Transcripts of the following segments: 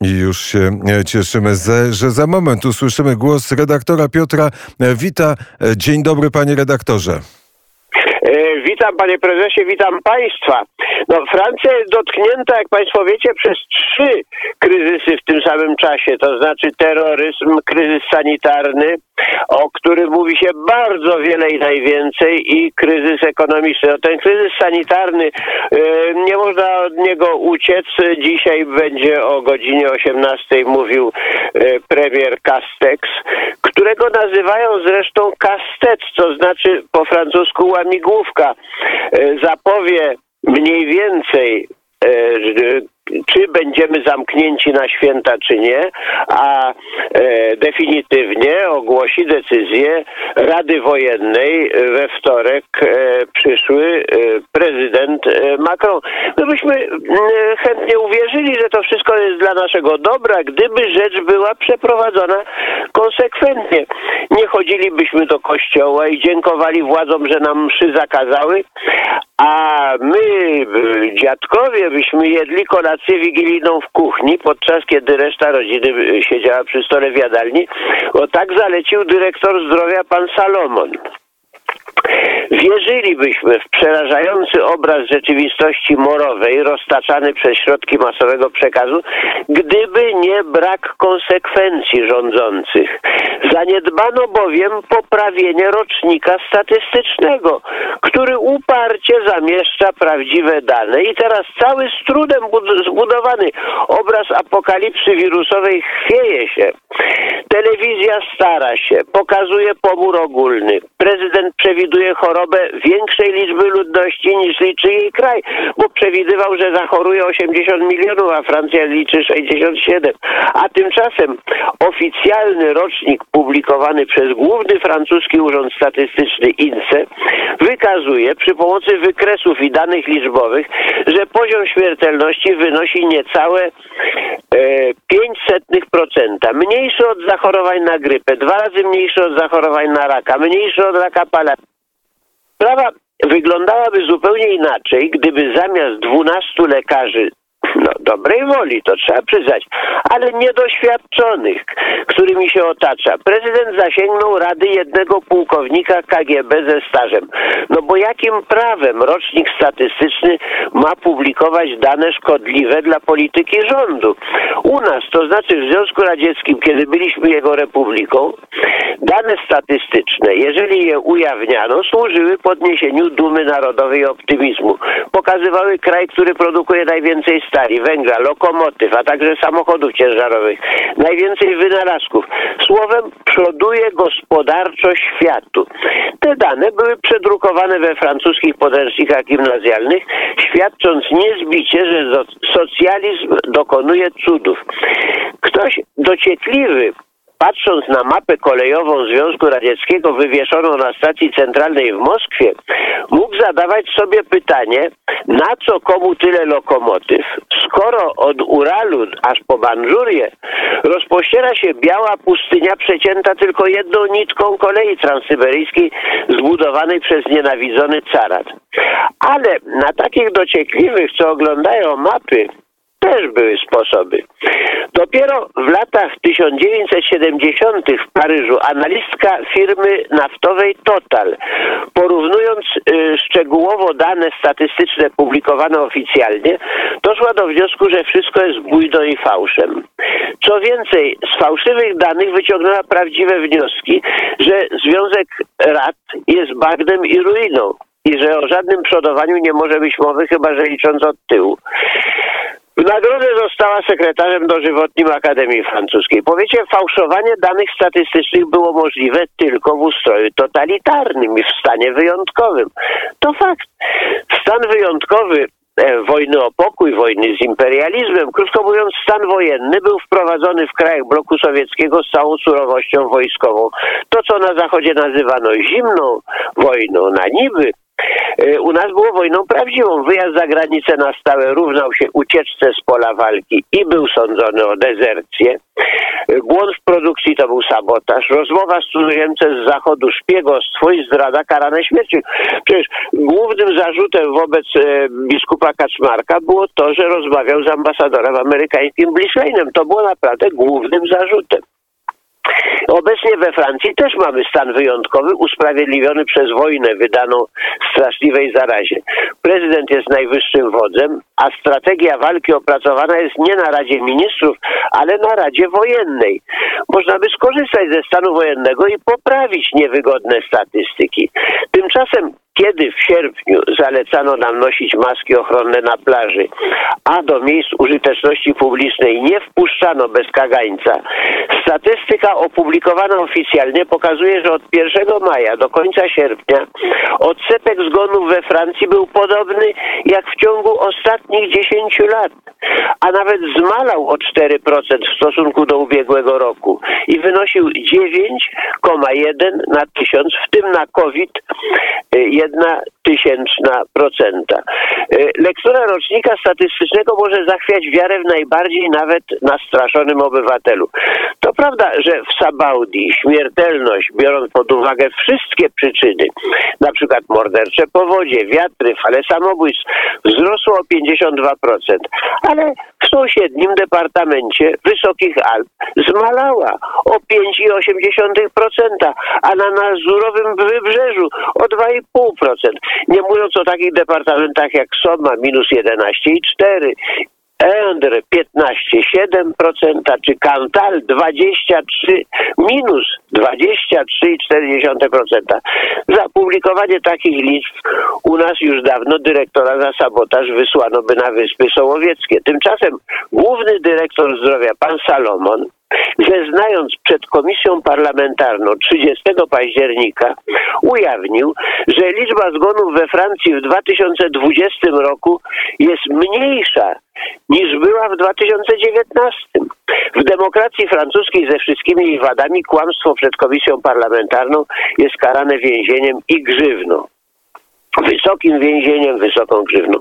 I już się e, cieszymy, że za moment usłyszymy głos redaktora Piotra e, Wita. E, dzień dobry, panie redaktorze. Witam panie prezesie, witam państwa. No, Francja jest dotknięta, jak państwo wiecie, przez trzy kryzysy w tym samym czasie, to znaczy terroryzm, kryzys sanitarny, o którym mówi się bardzo wiele i najwięcej i kryzys ekonomiczny. No, ten kryzys sanitarny, yy, nie można od niego uciec. Dzisiaj będzie o godzinie 18 mówił yy, premier Castex, którego nazywają zresztą Castet, to znaczy po francusku łamigłówka. Zapowie mniej więcej czy będziemy zamknięci na święta, czy nie, a e, definitywnie ogłosi decyzję Rady Wojennej we wtorek e, przyszły e, prezydent Macron. My byśmy chętnie uwierzyli, że to wszystko jest dla naszego dobra, gdyby rzecz była przeprowadzona konsekwentnie. Nie chodzilibyśmy do kościoła i dziękowali władzom, że nam mszy zakazały, a my, dziadkowie, byśmy jedli kolację wigilijną w kuchni, podczas kiedy reszta rodziny siedziała przy stole w jadalni, bo tak zalecił dyrektor zdrowia pan Salomon. Wierzylibyśmy w przerażający obraz rzeczywistości morowej roztaczany przez środki masowego przekazu, gdyby nie brak konsekwencji rządzących. Zaniedbano bowiem poprawienie rocznika statystycznego, który uparcie zamieszcza prawdziwe dane. I teraz cały z trudem zbudowany obraz apokalipsy wirusowej chwieje się. Telewizja stara się, pokazuje pomór ogólny. Prezydent przewiduje chorobę większej liczby ludności niż liczy jej kraj, bo przewidywał, że zachoruje 80 milionów, a Francja liczy 67. A tymczasem oficjalny rocznik publikowany przez główny francuski urząd statystyczny INSE wykazuje przy pomocy wykresów i danych liczbowych, że poziom śmiertelności wynosi niecałe e, 0,05%, mniejszy od zachorowań na grypę, dwa razy mniejszy od zachorowań na raka, mniejszy od raka pala. Sprawa wyglądałaby zupełnie inaczej, gdyby zamiast 12 lekarzy no, dobrej woli, to trzeba przyznać, ale niedoświadczonych, którymi się otacza. Prezydent zasięgnął rady jednego pułkownika KGB ze stażem. No bo jakim prawem rocznik statystyczny ma publikować dane szkodliwe dla polityki rządu? U nas, to znaczy w Związku Radzieckim, kiedy byliśmy jego republiką, dane statystyczne, jeżeli je ujawniano, służyły podniesieniu dumy narodowej i optymizmu. Pokazywały kraj, który produkuje najwięcej stali, węgla, lokomotyw, a także samochodów ciężarowych. Najwięcej wynalazków. Słowem, przoduje gospodarczo światu. Te dane były przedrukowane we francuskich podręcznikach gimnazjalnych, świadcząc niezbicie, że socjalizm dokonuje cudów. Ktoś dociekliwy patrząc na mapę kolejową Związku Radzieckiego wywieszoną na stacji centralnej w Moskwie, mógł zadawać sobie pytanie, na co komu tyle lokomotyw, skoro od Uralu aż po Mandżurię rozpościera się biała pustynia przecięta tylko jedną nitką kolei transsyberyjskiej zbudowanej przez nienawidzony carat. Ale na takich dociekliwych, co oglądają mapy, też były sposoby. Dopiero w latach 1970 w Paryżu analistka firmy naftowej Total, porównując y, szczegółowo dane statystyczne publikowane oficjalnie, doszła do wniosku, że wszystko jest bójdą i fałszem. Co więcej, z fałszywych danych wyciągnęła prawdziwe wnioski, że Związek Rad jest bagnem i ruiną i że o żadnym przodowaniu nie może być mowy, chyba że licząc od tyłu. Nagrodę została sekretarzem dożywotnim Akademii Francuskiej. Powiecie, fałszowanie danych statystycznych było możliwe tylko w ustroju totalitarnym i w stanie wyjątkowym. To fakt. Stan wyjątkowy e, wojny o pokój, wojny z imperializmem, krótko mówiąc, stan wojenny był wprowadzony w krajach bloku sowieckiego z całą surowością wojskową. To, co na zachodzie nazywano zimną wojną, na niby, u nas było wojną prawdziwą. Wyjazd za granicę na stałe równał się ucieczce z pola walki i był sądzony o dezercję. Błąd w produkcji to był sabotaż. Rozmowa z cudzoziemcem z zachodu, szpiegostwo i zdrada karane śmiercią. Przecież głównym zarzutem wobec e, biskupa Kaczmarka było to, że rozmawiał z ambasadorem amerykańskim Blischleinem. To było naprawdę głównym zarzutem. Obecnie we Francji też mamy stan wyjątkowy usprawiedliwiony przez wojnę wydaną straszliwej zarazie. Prezydent jest najwyższym wodzem, a strategia walki opracowana jest nie na Radzie Ministrów, ale na Radzie Wojennej. Można by skorzystać ze stanu wojennego i poprawić niewygodne statystyki. Tymczasem kiedy w sierpniu zalecano nam nosić maski ochronne na plaży, a do miejsc użyteczności publicznej nie wpuszczano bez kagańca, statystyka opublikowana oficjalnie pokazuje, że od 1 maja do końca sierpnia odsetek zgonów we Francji był podobny jak w ciągu ostatnich 10 lat, a nawet zmalał o 4% w stosunku do ubiegłego roku i wynosił 9,1 na tysiąc, w tym na COVID jedna tysięczna procenta. E, lektura rocznika statystycznego może zachwiać wiarę w najbardziej nawet nastraszonym obywatelu. To prawda, że w Sabaudi śmiertelność, biorąc pod uwagę wszystkie przyczyny, na przykład mordercze powodzie, wiatry, fale samobójstw, wzrosło o 52%, ale w sąsiednim departamencie Wysokich Alp zmalała o 5,8%, a na Nazurowym Wybrzeżu o 2,5%. Nie mówiąc o takich departamentach jak Soma minus 11,4%, Endre 15,7%, czy Cantal 23, minus 23,4%. Za publikowanie takich liczb u nas już dawno dyrektora za sabotaż wysłano by na Wyspy Sołowieckie. Tymczasem główny dyrektor zdrowia, pan Salomon, zeznając przed komisją parlamentarną 30 października, ujawnił, że liczba zgonów we Francji w 2020 roku jest mniejsza niż była w 2019. W demokracji francuskiej ze wszystkimi jej wadami kłamstwo przed komisją parlamentarną jest karane więzieniem i grzywną wysokim więzieniem, wysoką grzywną.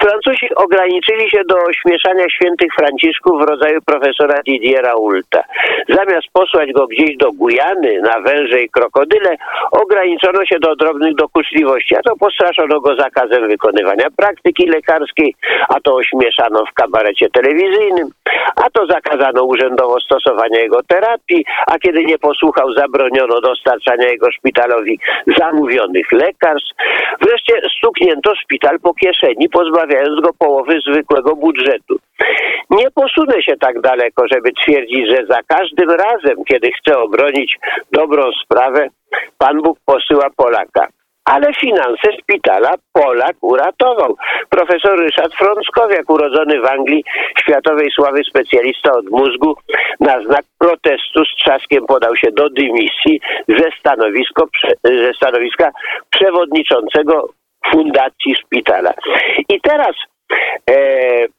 Francuzi ograniczyli się do ośmieszania świętych Franciszków w rodzaju profesora Didiera Ulta. Zamiast posłać go gdzieś do Gujany na węże i krokodyle, ograniczono się do drobnych dokuczliwości, a to postraszono go zakazem wykonywania praktyki lekarskiej, a to ośmieszano w kabarecie telewizyjnym, a to zakazano urzędowo stosowania jego terapii, a kiedy nie posłuchał, zabroniono dostarczania jego szpitalowi zamówionych lekarstw. Wreszcie stuknięto szpital po kieszeni, pozbawiając go połowy zwykłego budżetu. Nie posunę się tak daleko, żeby twierdzić, że za każdym razem, kiedy chce obronić dobrą sprawę, Pan Bóg posyła Polaka ale finanse szpitala Polak uratował. Profesor Ryszard Frąckowiak, urodzony w Anglii, światowej sławy specjalista od mózgu, na znak protestu z trzaskiem podał się do dymisji ze, stanowisko, ze stanowiska przewodniczącego fundacji szpitala. I teraz E,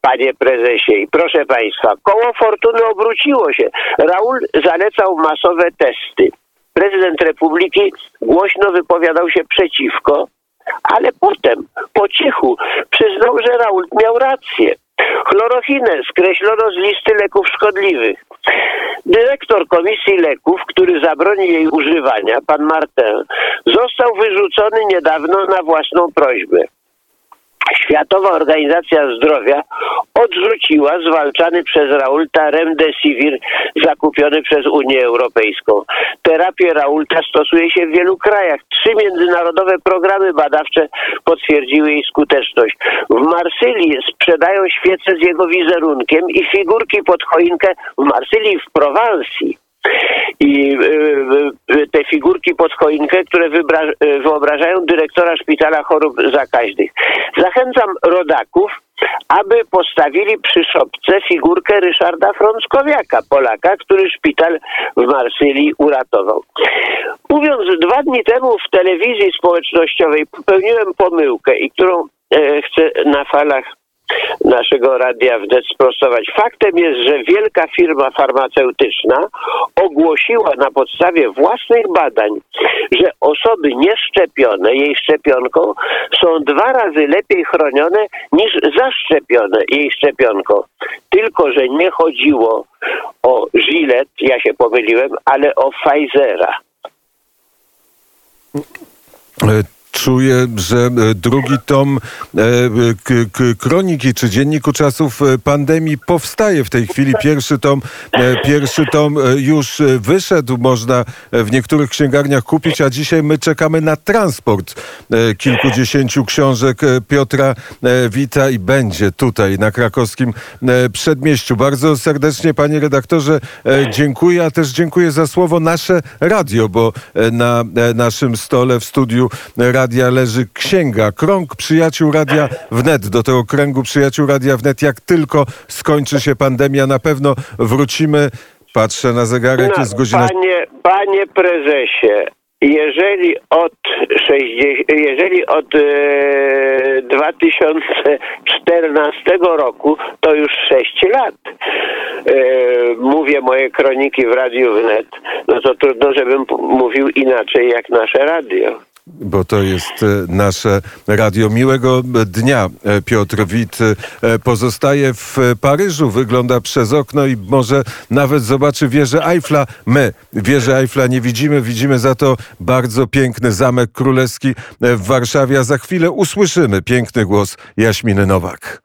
panie prezesie. I proszę państwa, koło fortuny obróciło się. Raul zalecał masowe testy prezydent Republiki głośno wypowiadał się przeciwko, ale potem po cichu przyznał, że Raul miał rację. Chlorochinę skreślono z listy leków szkodliwych. Dyrektor Komisji Leków, który zabronił jej używania, pan Martin, został wyrzucony niedawno na własną prośbę. Światowa Organizacja Zdrowia odrzuciła zwalczany przez Raulta Remdesivir zakupiony przez Unię Europejską. Terapię Raulta stosuje się w wielu krajach. Trzy międzynarodowe programy badawcze potwierdziły jej skuteczność. W Marsylii sprzedają świece z jego wizerunkiem i figurki pod choinkę w Marsylii w Prowansji i y, y, te figurki pod choinkę, które y, wyobrażają dyrektora szpitala chorób zakaźnych. Zachęcam rodaków, aby postawili przy szopce figurkę Ryszarda Frąckowiaka, Polaka, który szpital w Marsylii uratował. Mówiąc dwa dni temu w telewizji społecznościowej popełniłem pomyłkę i którą e, chcę na falach naszego radia wnet sprostować. Faktem jest, że wielka firma farmaceutyczna ogłosiła na podstawie własnych badań, że osoby nieszczepione jej szczepionką są dwa razy lepiej chronione niż zaszczepione jej szczepionką. Tylko, że nie chodziło o Gilet, ja się pomyliłem, ale o Pfizera. Czuję, że e, drugi tom e, kroniki czy dzienniku czasów e, pandemii powstaje w tej chwili. Pierwszy tom, pierwszy tom już wyszedł, można w niektórych księgarniach kupić, a dzisiaj my czekamy na transport kilkudziesięciu książek Piotra Wita i będzie tutaj na krakowskim przedmieściu. Bardzo serdecznie panie redaktorze dziękuję, a też dziękuję za słowo nasze radio, bo na naszym stole w studiu radia leży księga, krąg przyjaciół Radia Wnet. Do tego kręgu przyjaciół Radia Wnet, jak tylko skończy się pandemia, na pewno wrócimy. Patrzę na zegarek, jest godzina... Panie, panie prezesie, jeżeli od 60, jeżeli od e, 2014 roku, to już 6 lat e, mówię moje kroniki w Radiu Wnet, no to trudno, żebym mówił inaczej jak nasze radio. Bo to jest e, nasze radio. Miłego dnia. E, Piotr Wit e, pozostaje w Paryżu, wygląda przez okno i może nawet zobaczy wieżę Eiffla. My wieżę Eiffla nie widzimy, widzimy za to bardzo piękny Zamek Królewski w Warszawie, a za chwilę usłyszymy piękny głos Jaśminy Nowak.